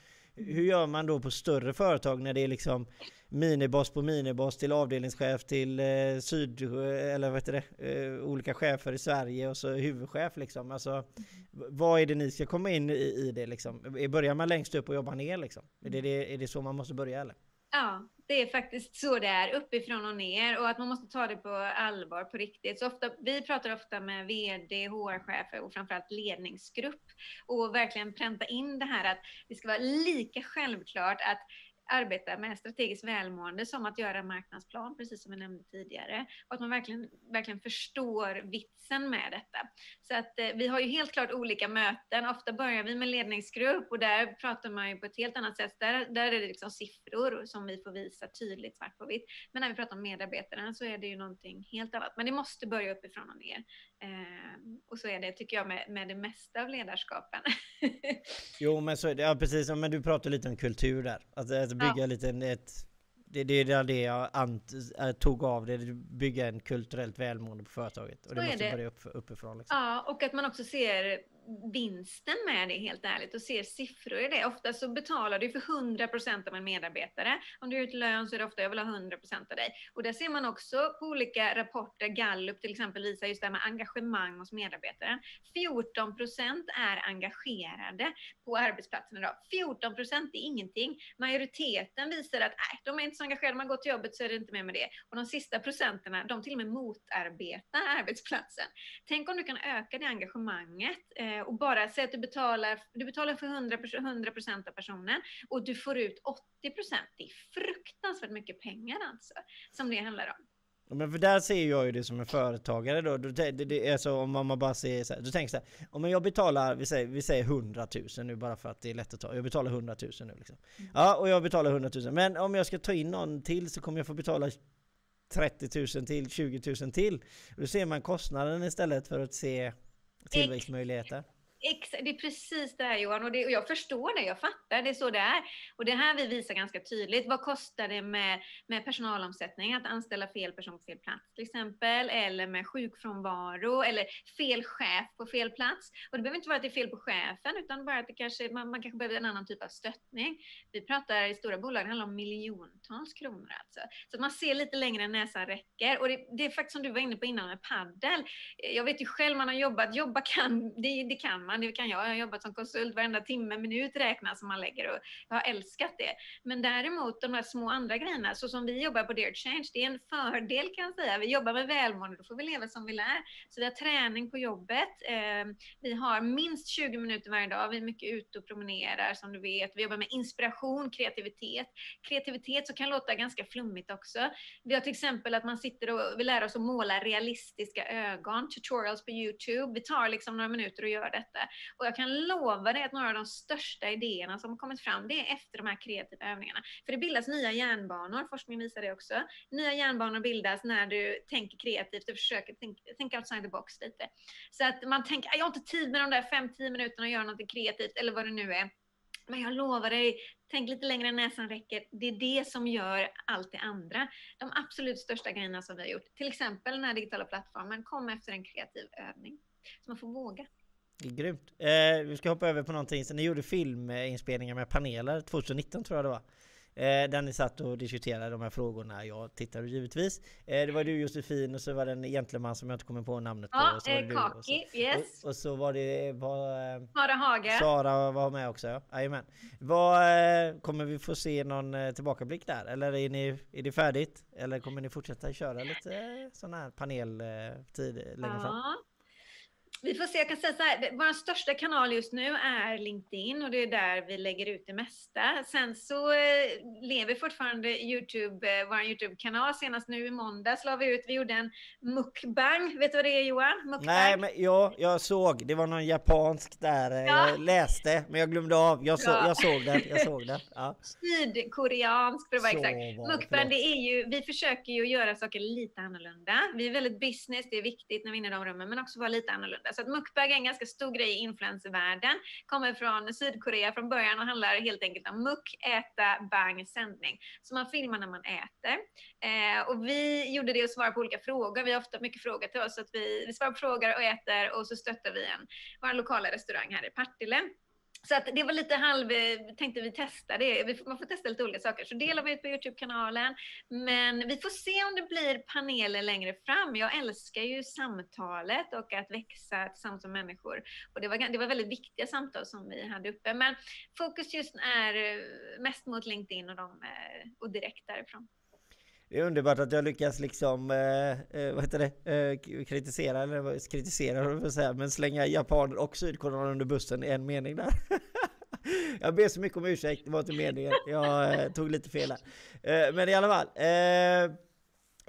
S5: Hur gör man då på större företag när det är liksom miniboss på miniboss till avdelningschef till eh, syd eh, eller vad heter det, eh, olika chefer i Sverige och så huvudchef liksom. Alltså, vad är det ni ska komma in i, i det liksom? Börjar man längst upp och jobbar ner liksom? Är det, det, är det så man måste börja eller?
S6: Ja, det är faktiskt så det är, uppifrån och ner och att man måste ta det på allvar på riktigt. Så ofta, vi pratar ofta med VD, HR-chefer och framförallt ledningsgrupp och verkligen pränta in det här att det ska vara lika självklart att arbeta med strategiskt välmående som att göra en marknadsplan, precis som jag nämnde tidigare. Och att man verkligen, verkligen förstår vitsen med detta. Så att eh, vi har ju helt klart olika möten. Ofta börjar vi med ledningsgrupp och där pratar man ju på ett helt annat sätt. Där, där är det liksom siffror som vi får visa tydligt svart på vitt. Men när vi pratar om medarbetarna så är det ju någonting helt annat. Men det måste börja uppifrån och ner. Eh, och så är det, tycker jag, med, med det mesta av ledarskapen. *laughs*
S5: jo, men så är det. Ja, precis. Men du pratade lite om kultur där. Att, att bygga ja. lite ett... Det, det är det jag ant, äh, tog av det, bygga en kulturellt välmående på företaget. Och det måste det. börja upp, uppifrån. Liksom.
S6: Ja, och att man också ser vinsten med det helt ärligt och ser siffror i det. Ofta så betalar du för 100% av en medarbetare. Om du är ut lön så är det ofta jag vill ha 100% av dig. Och där ser man också på olika rapporter, Gallup till exempel visar just det här med engagemang hos medarbetaren. 14% är engagerade på arbetsplatsen idag. 14% är ingenting. Majoriteten visar att nej, de är inte så engagerade. Man går till jobbet så är det inte mer med det. Och de sista procenterna, de till och med motarbetar arbetsplatsen. Tänk om du kan öka det engagemanget Eh, och bara säg att du betalar, du betalar för 100 procent av personen och du får ut 80 procent. Det är fruktansvärt mycket pengar alltså, som det handlar om.
S5: Men för där ser jag ju det som en företagare då, det, det, det är så om man bara ser så här, du tänker så här, om jag betalar, vi säger, vi säger 100 000 nu bara för att det är lätt att ta, jag betalar 100 000 nu liksom. Mm. Ja, och jag betalar 100 000, men om jag ska ta in någon till så kommer jag få betala 30 000 till, 20 000 till. Då ser man kostnaden istället för att se tillväxtmöjligheter.
S6: Exakt, det är precis det här Johan, och, det, och jag förstår det, jag fattar, det är så det är. Och det här vi visar ganska tydligt, vad kostar det med, med personalomsättning, att anställa fel person på fel plats till exempel, eller med sjukfrånvaro, eller fel chef på fel plats. Och det behöver inte vara att det är fel på chefen, utan bara att det kanske, man, man kanske behöver en annan typ av stöttning. Vi pratar i stora bolag, det handlar om miljontals kronor alltså. Så att man ser lite längre än näsan räcker. Och det, det är faktiskt som du var inne på innan med paddel. Jag vet ju själv, man har jobbat, jobba kan, det, det kan hemma. det kan jag. Jag har jobbat som konsult, varenda timme, minut räknas som man lägger och jag har älskat det. Men däremot de här små andra grejerna, så som vi jobbar på Dear Change, det är en fördel kan jag säga. Vi jobbar med välmående, då får vi leva som vi lär. Så vi har träning på jobbet. Eh, vi har minst 20 minuter varje dag. Vi är mycket ute och promenerar som du vet. Vi jobbar med inspiration, kreativitet. Kreativitet så kan låta ganska flummigt också. Vi har till exempel att man sitter och vi lär oss att måla realistiska ögon, tutorials på Youtube. Vi tar liksom några minuter och gör detta. Och jag kan lova dig att några av de största idéerna som har kommit fram, det är efter de här kreativa övningarna. För det bildas nya hjärnbanor, forskning visar det också. Nya hjärnbanor bildas när du tänker kreativt och försöker tänka outside the box lite. Så att man tänker, ah, jag har inte tid med de där 5-10 minuterna att göra något kreativt, eller vad det nu är. Men jag lovar dig, tänk lite längre än näsan räcker. Det är det som gör allt det andra. De absolut största grejerna som vi har gjort, till exempel den här digitala plattformen, kom efter en kreativ övning. Så man får våga.
S5: Grymt. Eh, vi ska hoppa över på någonting. Så ni gjorde filminspelningar med paneler 2019 tror jag det var. Eh, där ni satt och diskuterade de här frågorna. Jag tittade givetvis. Eh, det var du Josefin och så var det en gentleman som jag inte kommer på namnet
S6: ja, på. Ja, Kaki,
S5: yes. Och, och, så var det... Var,
S6: eh, Sara Hage.
S5: Sara var med också, ja. Jajamän. Vad, kommer vi få se någon tillbakablick där? Eller är, ni, är det färdigt? Eller kommer ni fortsätta köra lite sån här paneltid längre ja. fram?
S6: Vi får se, jag kan säga så här, vår största kanal just nu är LinkedIn och det är där vi lägger ut det mesta. Sen så eh, lever fortfarande Youtube, eh, vår Youtube-kanal. Senast nu i måndags la vi ut, vi gjorde en mukbang. Vet du vad det är Johan? Mukbang.
S5: Nej, men ja, jag såg, det var någon japansk där, eh, ja. jag läste, men jag glömde av. Jag, så, jag såg den, jag såg den. Ja.
S6: Sydkoreansk för att vara exakt. Mukbang, det är ju, vi försöker ju göra saker lite annorlunda. Vi är väldigt business, det är viktigt när vi är inne i de rummen, men också vara lite annorlunda. Så att mukbang är en ganska stor grej i influencervärlden. Kommer från Sydkorea från början och handlar helt enkelt om muk, äta, bang, sändning. Så man filmar när man äter. Eh, och vi gjorde det och svarade på olika frågor. Vi har ofta mycket frågor till oss. Så att vi, vi svarar på frågor och äter och så stöttar vi en, vår lokala restaurang här i Partille. Så att det var lite halv, tänkte vi testa det. Man får testa lite olika saker. Så delar vi ut på Youtube-kanalen. Men vi får se om det blir paneler längre fram. Jag älskar ju samtalet och att växa tillsammans med människor. Och det var, det var väldigt viktiga samtal som vi hade uppe. Men fokus just är eh, mest mot LinkedIn och, de, eh, och direkt därifrån.
S5: Det är underbart att jag lyckas liksom, eh, eh vad heter det, eh, kritisera, eller kritisera, säga, men slänga japaner och sydkoreaner under bussen i en mening där. *laughs* Jag ber så mycket om ursäkt, det var inte meningen. Jag eh, tog lite fel här. Eh, men i alla fall. Eh,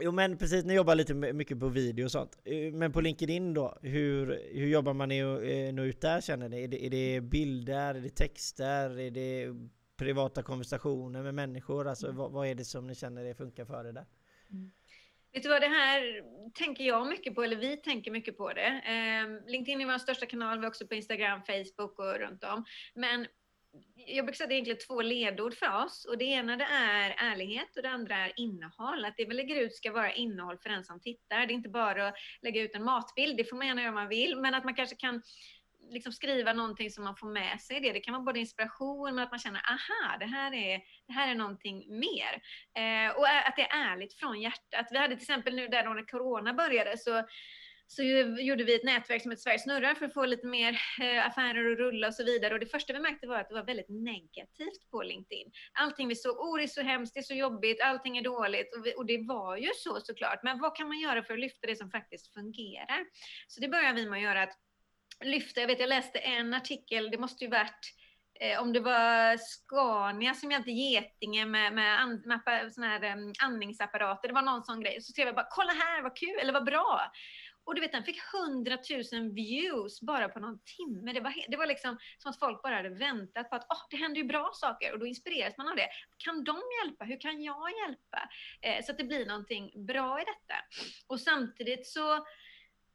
S5: jo men precis, ni jobbar lite mycket på video och sånt. Eh, men på LinkedIn då, hur, hur jobbar man i att eh, nå ut där känner ni? Är det, är det bilder, är det texter, är det privata konversationer med människor? Alltså mm. vad, vad, är det som ni känner det funkar för er där?
S6: Mm. Vet du vad, det här tänker jag mycket på, eller vi tänker mycket på det. Eh, LinkedIn är vår största kanal, vi är också på Instagram, Facebook och runt om. Men jag brukar säga att det är egentligen två ledord för oss och det ena det är ärlighet och det andra är innehåll. Att det vi lägger ut ska vara innehåll för den som tittar. Det är inte bara att lägga ut en matbild, det får man gärna göra om man vill, men att man kanske kan liksom skriva någonting som man får med sig det. Det kan vara både inspiration men att man känner aha, det här är, det här är någonting mer. Eh, och att det är ärligt från hjärtat. Vi hade till exempel nu där när corona började så så gjorde vi ett nätverk som heter Sverige snurrar för att få lite mer eh, affärer att rulla och så vidare. Och det första vi märkte var att det var väldigt negativt på LinkedIn. Allting vi såg, oh det är så hemskt, det är så jobbigt, allting är dåligt. Och, vi, och det var ju så såklart. Men vad kan man göra för att lyfta det som faktiskt fungerar? Så det började vi med att göra, att lyfta. Jag vet, jag läste en artikel, det måste ju varit eh, om det var Scania som hjälpte Getinge med, med, and, med såna här, um, andningsapparater. Det var någon sån grej. Så skrev jag bara, kolla här vad kul, eller vad bra. Och du vet, den fick 100 000 views bara på någon timme. Det var, det var liksom som att folk bara hade väntat på att oh, det händer ju bra saker och då inspireras man av det. Kan de hjälpa? Hur kan jag hjälpa? Eh, så att det blir någonting bra i detta. Och samtidigt så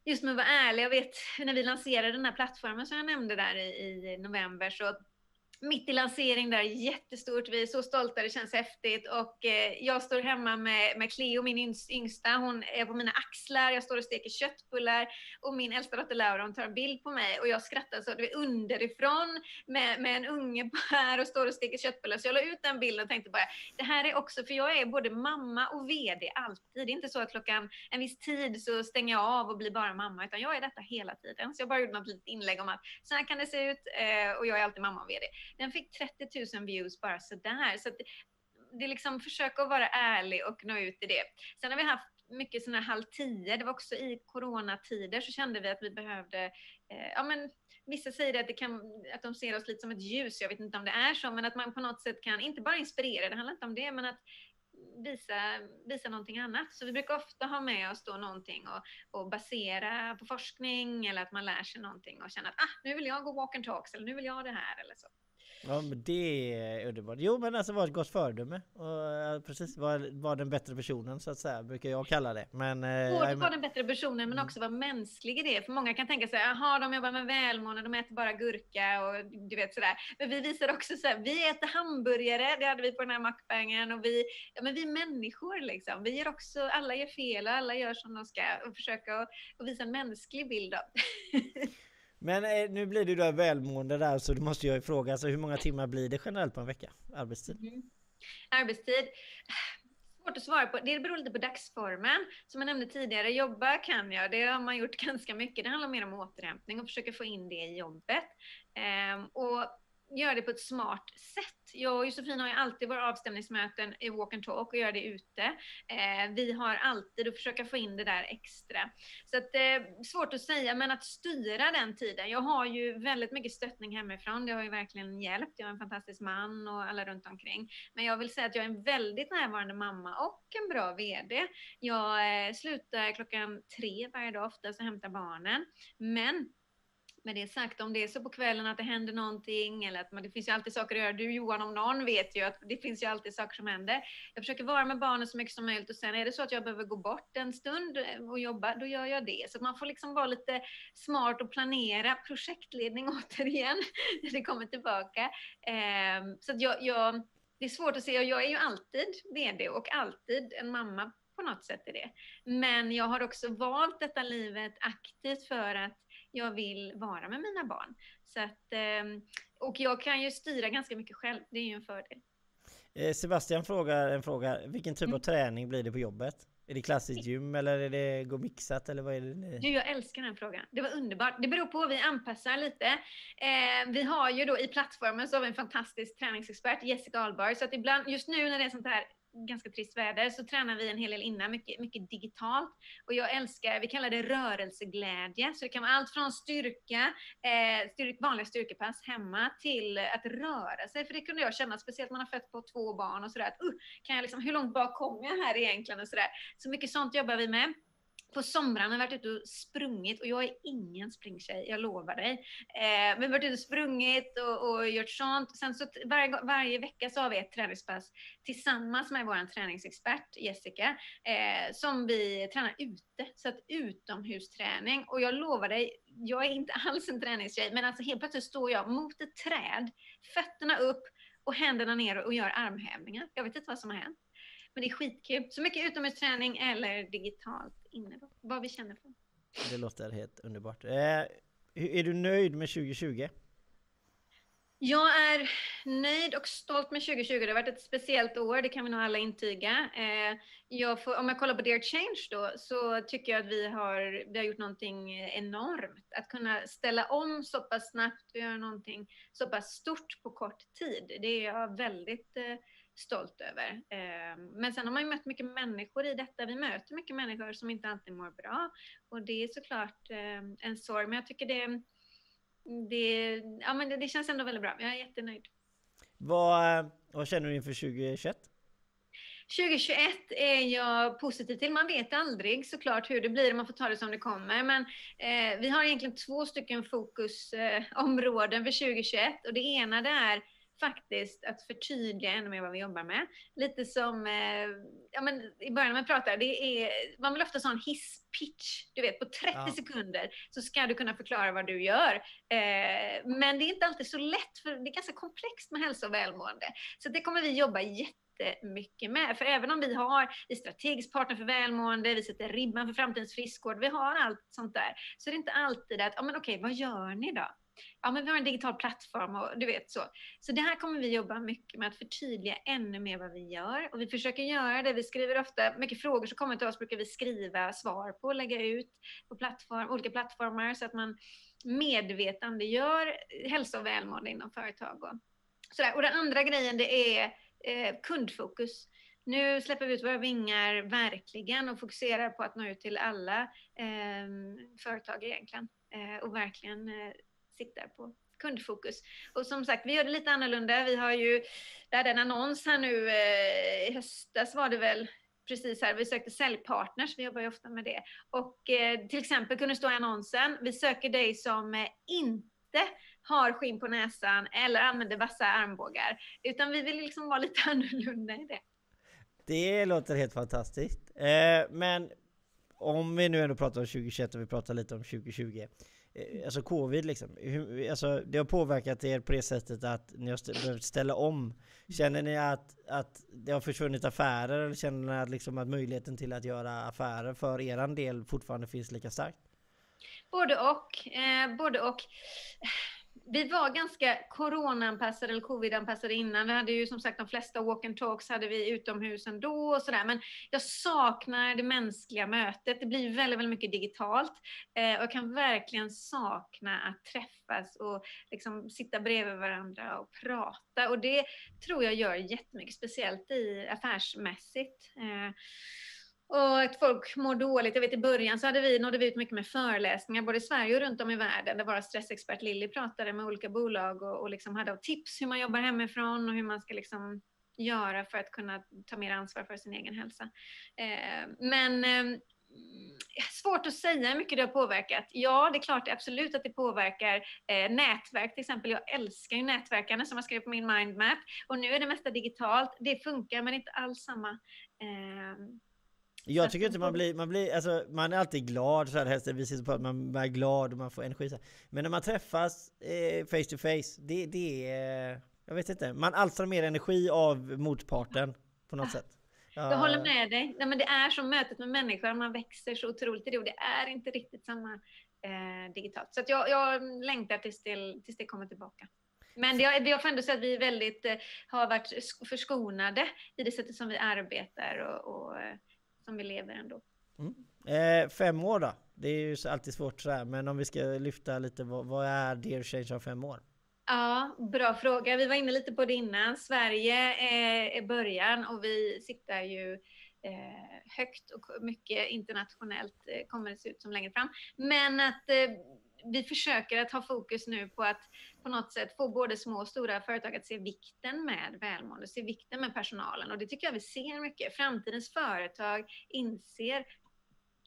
S6: just med att vara ärlig, jag vet när vi lanserade den här plattformen som jag nämnde där i, i november så mitt i lansering där, jättestort. Vi är så stolta, det känns häftigt. Och eh, jag står hemma med, med Cleo, min yngsta. Hon är på mina axlar, jag står och steker köttbullar. Och min äldsta dotter Laura, hon tar en bild på mig. Och jag skrattar så det är underifrån med, med en unge här och står och steker köttbullar. Så jag la ut den bilden och tänkte bara, det här är också, för jag är både mamma och VD alltid. Det är inte så att klockan en viss tid så stänger jag av och blir bara mamma, utan jag är detta hela tiden. Så jag bara gjorde något litet inlägg om att så här kan det se ut eh, och jag är alltid mamma och VD. Den fick 30 000 views bara sådär. Så det är liksom försöka att vara ärlig och nå ut i det. Sen har vi haft mycket sådana halv tio. Det var också i coronatider så kände vi att vi behövde, eh, ja men vissa säger att, det kan, att de ser oss lite som ett ljus. Jag vet inte om det är så, men att man på något sätt kan, inte bara inspirera, det handlar inte om det, men att visa, visa någonting annat. Så vi brukar ofta ha med oss då någonting och, och basera på forskning eller att man lär sig någonting och känna att ah, nu vill jag gå walk and talks eller nu vill jag det här eller så.
S5: Ja men det är underbart. Jo men alltså var ett gott föredöme. Och precis, var, var den bättre personen så att säga, brukar jag kalla det. Men...
S6: Eh, Både vara den bättre personen men mm. också vara mänsklig i det. För många kan tänka sig, jaha de jobbar med välmående, de äter bara gurka och du vet sådär. Men vi visar också så här, vi äter hamburgare, det hade vi på den här mackbangen och vi, ja men vi är människor liksom. Vi gör också, alla gör fel och alla gör som de ska och försöka att visa en mänsklig bild av. *laughs*
S5: Men eh, nu blir du då välmående där så du måste jag fråga, alltså hur många timmar blir det generellt på en vecka? Arbetstid? Mm.
S6: Arbetstid? Svårt att svara på. Det beror lite på dagsformen. Som jag nämnde tidigare, jobba kan jag. Det har man gjort *laughs* ganska mycket. Det handlar mer om återhämtning och försöka få in det i jobbet. Ehm, och göra det på ett smart sätt. Jag och Josefin har ju alltid våra avstämningsmöten i walk and talk och gör det ute. Eh, vi har alltid att försöka få in det där extra. Så att, eh, svårt att säga, men att styra den tiden. Jag har ju väldigt mycket stöttning hemifrån. Det har ju verkligen hjälpt. Jag har en fantastisk man och alla runt omkring. Men jag vill säga att jag är en väldigt närvarande mamma och en bra VD. Jag eh, slutar klockan tre varje dag oftast och hämtar barnen. Men med det sagt, om det är så på kvällen att det händer någonting eller att man, det finns ju alltid saker att göra. Du Johan om någon vet ju att det finns ju alltid saker som händer. Jag försöker vara med barnen så mycket som möjligt och sen är det så att jag behöver gå bort en stund eh, och jobba, då gör jag det. Så man får liksom vara lite smart och planera. Projektledning *laughs* återigen, när det kommer tillbaka. Ehm, så att jag, jag, det är svårt att se, jag är ju alltid VD och alltid en mamma på något sätt i det. Men jag har också valt detta livet aktivt för att jag vill vara med mina barn. Så att, ehm, och jag kan ju styra ganska mycket själv, det är ju en fördel.
S5: Eh, Sebastian frågar en fråga, vilken typ mm. av träning blir det på jobbet? Är det klassiskt gym eller är det gå mixat eller vad är det?
S6: Du, jag älskar den frågan. Det var underbart. Det beror på, vi anpassar lite. Eh, vi har ju då i plattformen så har vi en fantastisk träningsexpert, Jessica Ahlberg, så att ibland, just nu när det är sånt här ganska trist väder så tränar vi en hel del innan, mycket, mycket digitalt. Och jag älskar, vi kallar det rörelseglädje, så det kan vara allt från styrka, eh, styrk, vanliga styrkepass hemma till att röra sig. För det kunde jag känna, speciellt när man har fött på två barn och sådär, att uh, kan jag liksom, hur långt bak kommer jag här egentligen och sådär. Så mycket sånt jobbar vi med på somrarna har varit ute och sprungit och jag är ingen springtjej, jag lovar dig. Eh, men varit ute och sprungit och, och gjort sånt. Sen så varje, varje vecka så har vi ett träningspass tillsammans med vår träningsexpert Jessica eh, som vi tränar ute. Så att utomhusträning. Och jag lovar dig, jag är inte *laughs* alls en träningstjej, men alltså helt plötsligt står jag mot ett träd, fötterna upp och händerna ner och gör armhävningar. Jag vet inte vad som har hänt. Men det är skitkul. Så mycket utomhusträning eller digitalt inne. Vad vi känner för.
S5: Det låter helt underbart. Eh, är du nöjd med 2020?
S6: Jag är nöjd och stolt med 2020. Det har varit ett speciellt år, det kan vi nog alla intyga. Eh, jag får, om jag kollar på Dear Change då, så tycker jag att vi har, vi har gjort någonting enormt. Att kunna ställa om så pass snabbt och göra någonting så pass stort på kort tid, det är jag väldigt eh, stolt över. Ehm, men sen har man ju mött mycket människor i detta. Vi möter mycket människor som inte alltid mår bra och det är såklart ehm, en sorg. Men jag tycker det, det, ja, men det, det känns ändå väldigt bra. Jag är jättenöjd.
S5: Vad, vad känner du inför 2021?
S6: 2021 är jag positiv till. Man vet aldrig såklart hur det blir, man får ta det som det kommer. Men eh, vi har egentligen två stycken fokusområden eh, för 2021 och det ena det är faktiskt att förtydliga ännu mer vad vi jobbar med. Lite som eh, ja, men i början när man pratar, det är, man vill ofta ha en hisspitch. Du vet, på 30 ja. sekunder så ska du kunna förklara vad du gör. Eh, men det är inte alltid så lätt, för det är ganska komplext med hälsa och välmående. Så det kommer vi jobba jättemycket med. För även om vi har i strategisk partner för välmående, vi sätter ribban för framtidens friskvård, vi har allt sånt där, så det är inte alltid att, ja men okej, vad gör ni då? Ja, men vi har en digital plattform och du vet så. Så det här kommer vi jobba mycket med att förtydliga ännu mer vad vi gör och vi försöker göra det. Vi skriver ofta, mycket frågor som kommer till oss brukar vi skriva svar på och lägga ut på plattform, olika plattformar så att man medvetandegör hälsa och välmående inom företag. Och, sådär. och den andra grejen det är eh, kundfokus. Nu släpper vi ut våra vingar verkligen och fokuserar på att nå ut till alla eh, företag egentligen. Eh, och verkligen eh, siktar på kundfokus. Och som sagt, vi gör det lite annorlunda. Vi har ju, det hade en annons här nu eh, i höstas var det väl, precis här, vi sökte säljpartners, vi jobbar ju ofta med det. Och eh, till exempel kunde det stå i annonsen, vi söker dig som eh, inte har skinn på näsan eller använder vassa armbågar. Utan vi vill liksom vara lite *laughs* annorlunda i det.
S5: Det låter helt fantastiskt. Eh, men om vi nu ändå pratar om 2021 och vi pratar lite om 2020. Eh, alltså covid liksom, hur, alltså, det har påverkat er på det sättet att ni har behövt ställa om. Känner ni att, att det har försvunnit affärer eller känner ni att, liksom, att möjligheten till att göra affärer för er del fortfarande finns lika starkt?
S6: Både och. Eh, både och vi var ganska coronaanpassade eller covidanpassade innan. Vi hade ju som sagt de flesta walk and talks hade vi utomhus ändå och sådär. Men jag saknar det mänskliga mötet. Det blir väldigt, väldigt mycket digitalt. Eh, och jag kan verkligen sakna att träffas och liksom sitta bredvid varandra och prata. Och det tror jag gör jättemycket, speciellt i affärsmässigt. Eh, och att folk mår dåligt. Jag vet i början så hade vi, nådde vi ut mycket med föreläsningar både i Sverige och runt om i världen där vår stressexpert Lilly pratade med olika bolag och, och liksom hade tips hur man jobbar hemifrån och hur man ska liksom göra för att kunna ta mer ansvar för sin egen hälsa. Eh, men eh, svårt att säga hur mycket det har påverkat. Ja, det är klart absolut att det påverkar eh, nätverk till exempel. Jag älskar ju nätverkarna som jag skrev på min mindmap och nu är det mesta digitalt. Det funkar men inte alls samma eh,
S5: jag tycker inte man blir, man blir, alltså man är alltid glad så här, helst visar på att man är glad och man får energi så här. Men när man träffas eh, face to face, det, det är, jag vet inte, man alstrar mer energi av motparten på något sätt.
S6: Ja. *laughs* Jag håller med dig. Nej, men det är som mötet med människor, man växer så otroligt i det och det är inte riktigt samma eh, digitalt. Så jag, jag längtar tills det, tills det kommer tillbaka. Men jag, jag får ändå säga att vi väldigt, eh, har varit förskonade i det sättet som vi arbetar och, och eh, som vi lever ändå.
S5: Mm. Eh, fem år då? Det är ju alltid svårt sådär, men om vi ska lyfta lite, vad, vad är Dear Change om fem år?
S6: Ja, bra fråga. Vi var inne lite på det innan. Sverige är, är början och vi siktar ju eh, högt och mycket internationellt eh, kommer det se ut som längre fram. Men att eh, vi försöker att ha fokus nu på att på något sätt få både små och stora företag att se vikten med välmående, se vikten med personalen och det tycker jag vi ser mycket. Framtidens företag inser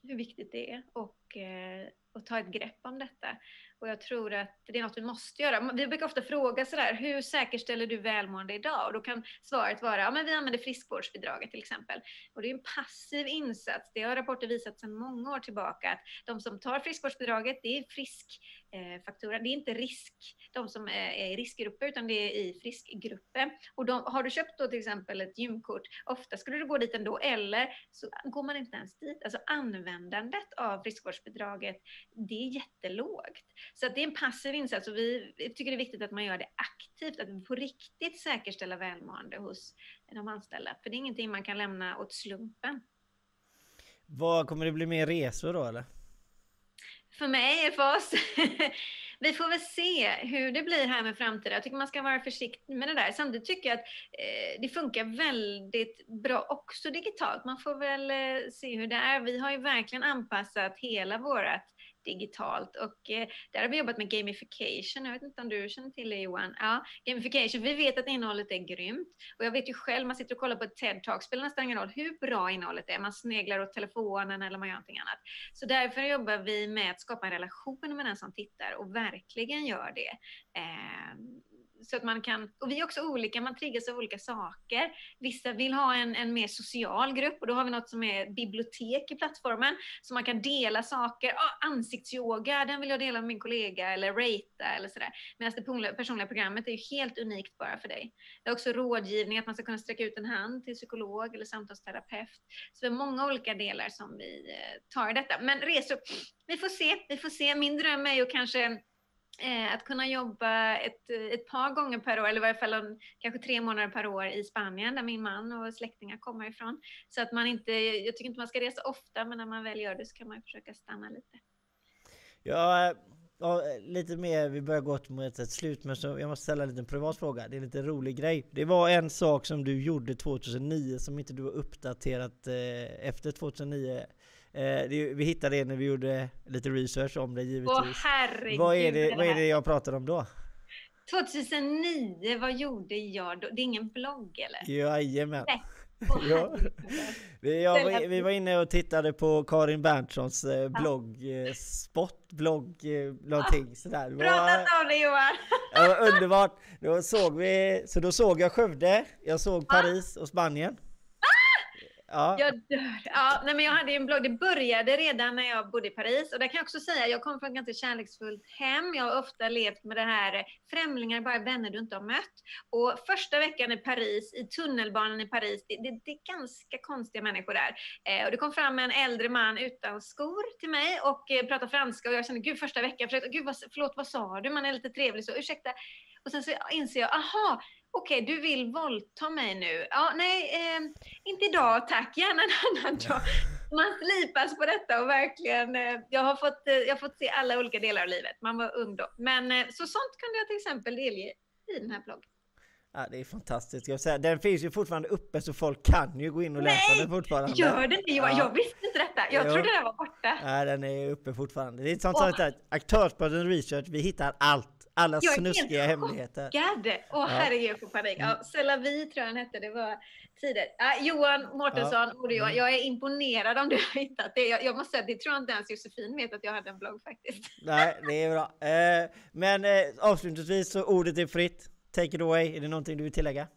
S6: hur viktigt det är och, eh, och ta ett grepp om detta. Och jag tror att det är något vi måste göra. Vi brukar ofta fråga sådär, hur säkerställer du välmående idag? Och då kan svaret vara, ja men vi använder friskvårdsbidraget till exempel. Och det är en passiv insats. Det har rapporter visat sedan många år tillbaka att de som tar friskvårdsbidraget, det är frisk, Eh, faktura. Det är inte risk, de som eh, är i riskgrupper, utan det är i friskgruppen. Och de, har du köpt då till exempel ett gymkort, ofta skulle du gå dit ändå, eller så går man inte ens dit. Alltså användandet av friskvårdsbidraget, det är jättelågt. Så att det är en passiv insats och vi tycker det är viktigt att man gör det aktivt, att på riktigt säkerställa välmående hos de anställda. För det är ingenting man kan lämna åt slumpen.
S5: Vad Kommer det bli mer resor då eller?
S6: För mig, för oss. *laughs* vi får väl se hur det blir här med framtiden. Jag tycker man ska vara försiktig med det där. Samtidigt tycker jag att eh, det funkar väldigt bra också digitalt. Man får väl eh, se hur det är. Vi har ju verkligen anpassat hela vårt digitalt. Och eh, där har vi jobbat med gamification. Jag vet inte om du känner till det Johan? Ja, gamification. Vi vet att innehållet är grymt. Och jag vet ju själv, man sitter och kollar på ett TED-talk, spelar nästan ingen roll hur bra innehållet är. Man sneglar åt telefonen eller man gör någonting annat. Så därför jobbar vi med att skapa en relation med den som tittar och verkligen gör det. Eh, så att man kan, och vi är också olika, man triggas av olika saker. Vissa vill ha en, en mer social grupp och då har vi något som är bibliotek i plattformen, så man kan dela saker. Ah, ansiktsyoga, den vill jag dela med min kollega, eller ratea eller sådär. Medan det personliga programmet är ju helt unikt bara för dig. Det är också rådgivning, att man ska kunna sträcka ut en hand till psykolog eller samtalsterapeut. Så det är många olika delar som vi eh, tar i detta. Men resor, vi får se, vi får se. Min dröm är ju kanske Eh, att kunna jobba ett, ett par gånger per år, eller i varje fall en, kanske tre månader per år i Spanien, där min man och släktingar kommer ifrån. Så att man inte, jag tycker inte man ska resa ofta, men när man väl gör det så kan man försöka stanna lite.
S5: Ja, eh, ja, lite mer, vi börjar gå mot ett slut, men så jag måste ställa en liten privat fråga. Det är en lite rolig grej. Det var en sak som du gjorde 2009 som inte du har uppdaterat eh, efter 2009. Eh, det, vi hittade det när vi gjorde lite research om det givetvis.
S6: Åh herregud!
S5: Vad är det, vad är det jag pratar om då?
S6: 2009, vad gjorde jag då? Det är ingen blogg eller?
S5: Jajamän! *laughs* ja. vi, ja, vi var inne och tittade på Karin Berntssons eh, blogg, eh, spot, blogg, eh, någonting sådär.
S6: Pratat om det Johan! *laughs*
S5: det var underbart! Då såg vi, så då såg jag Skövde, jag såg Paris och Spanien.
S6: Ja. Jag dör. Ja, nej, men jag hade en blogg. Det började redan när jag bodde i Paris. Och där kan jag också säga, jag kommer från ett ganska kärleksfullt hem. Jag har ofta levt med det här, eh, främlingar bara vänner du inte har mött. Och första veckan i Paris, i tunnelbanan i Paris, det, det, det är ganska konstiga människor där. Eh, och det kom fram en äldre man utan skor till mig och eh, pratade franska. Och jag kände, gud första veckan, försökte, gud vad, förlåt vad sa du? Man är lite trevlig så, ursäkta. Och sen så inser jag, aha, okej, okay, du vill våldta mig nu. Ja, nej, eh, inte idag tack, gärna en annan dag. *laughs* Man slipas på detta och verkligen, eh, jag, har fått, eh, jag har fått se alla olika delar av livet. Man var ung då. Men eh, så sånt kunde jag till exempel delge i den här bloggen.
S5: Ja, det är fantastiskt. Jag säga, den finns ju fortfarande uppe så folk kan ju gå in och läsa
S6: Nej,
S5: den fortfarande.
S6: Gör den det? Ja. Jag visste inte detta. Jag jo. trodde den var borta.
S5: Nej, den är uppe fortfarande. Det är sånt som oh. Aktörspodden Research, vi hittar allt alla jag snuskiga hemligheter.
S6: Jag är helt Åh oh, herregud, jag får panik. Ja, Selavi tror jag han hette, det var tider. Ah, Johan Mårtensson, ja. jag, jag är imponerad om du har hittat det. Jag, jag, måste säga, det tror jag inte ens Josefin vet att jag hade en blogg faktiskt.
S5: Nej, det är bra. Eh, men eh, avslutningsvis så ordet är fritt. Take it away. Är det någonting du vill tillägga?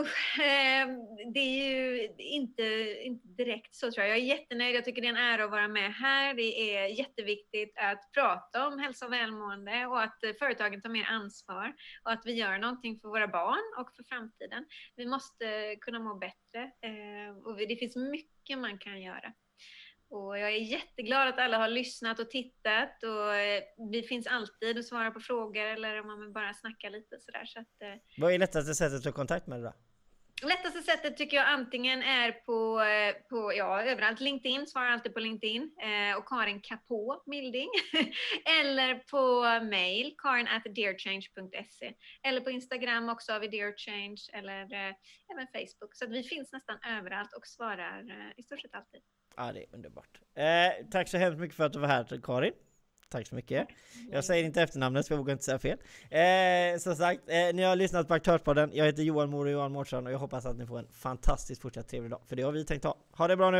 S6: Usch, ehm, det är ju inte, inte direkt så tror jag. Jag är jättenöjd. Jag tycker det är en ära att vara med här. Det är jätteviktigt att prata om hälsa och välmående och att företagen tar mer ansvar och att vi gör någonting för våra barn och för framtiden. Vi måste kunna må bättre ehm, och det finns mycket man kan göra. Och jag är jätteglad att alla har lyssnat och tittat och eh, vi finns alltid och svarar på frågor eller om man vill bara snacka lite sådär. Så att,
S5: Vad är lättaste sättet att ta kontakt med dig då?
S6: lättaste sättet tycker jag antingen är på, eh, på ja, överallt. LinkedIn, svarar alltid på LinkedIn. Eh, och Karin Kapå Milding. *laughs* eller på mail, karin at dearchange.se. Eller på Instagram också har vi dearchange eller eh, även Facebook. Så att vi finns nästan överallt och svarar eh, i stort sett alltid.
S5: Ja, det är underbart. Eh, tack så hemskt mycket för att du var här Karin. Tack så mycket. Jag säger inte efternamnet för jag vågar inte säga fel. Eh, som sagt, eh, ni har lyssnat på Aktörspodden. Jag heter Johan Moro Johan Mårtsson och jag hoppas att ni får en fantastiskt fortsatt trevlig dag. För det har vi tänkt ha. Ha det bra nu!